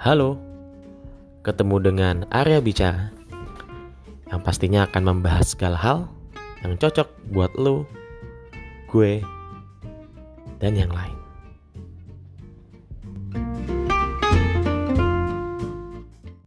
Halo, ketemu dengan Arya Bicara yang pastinya akan membahas segala hal yang cocok buat lo, gue, dan yang lain.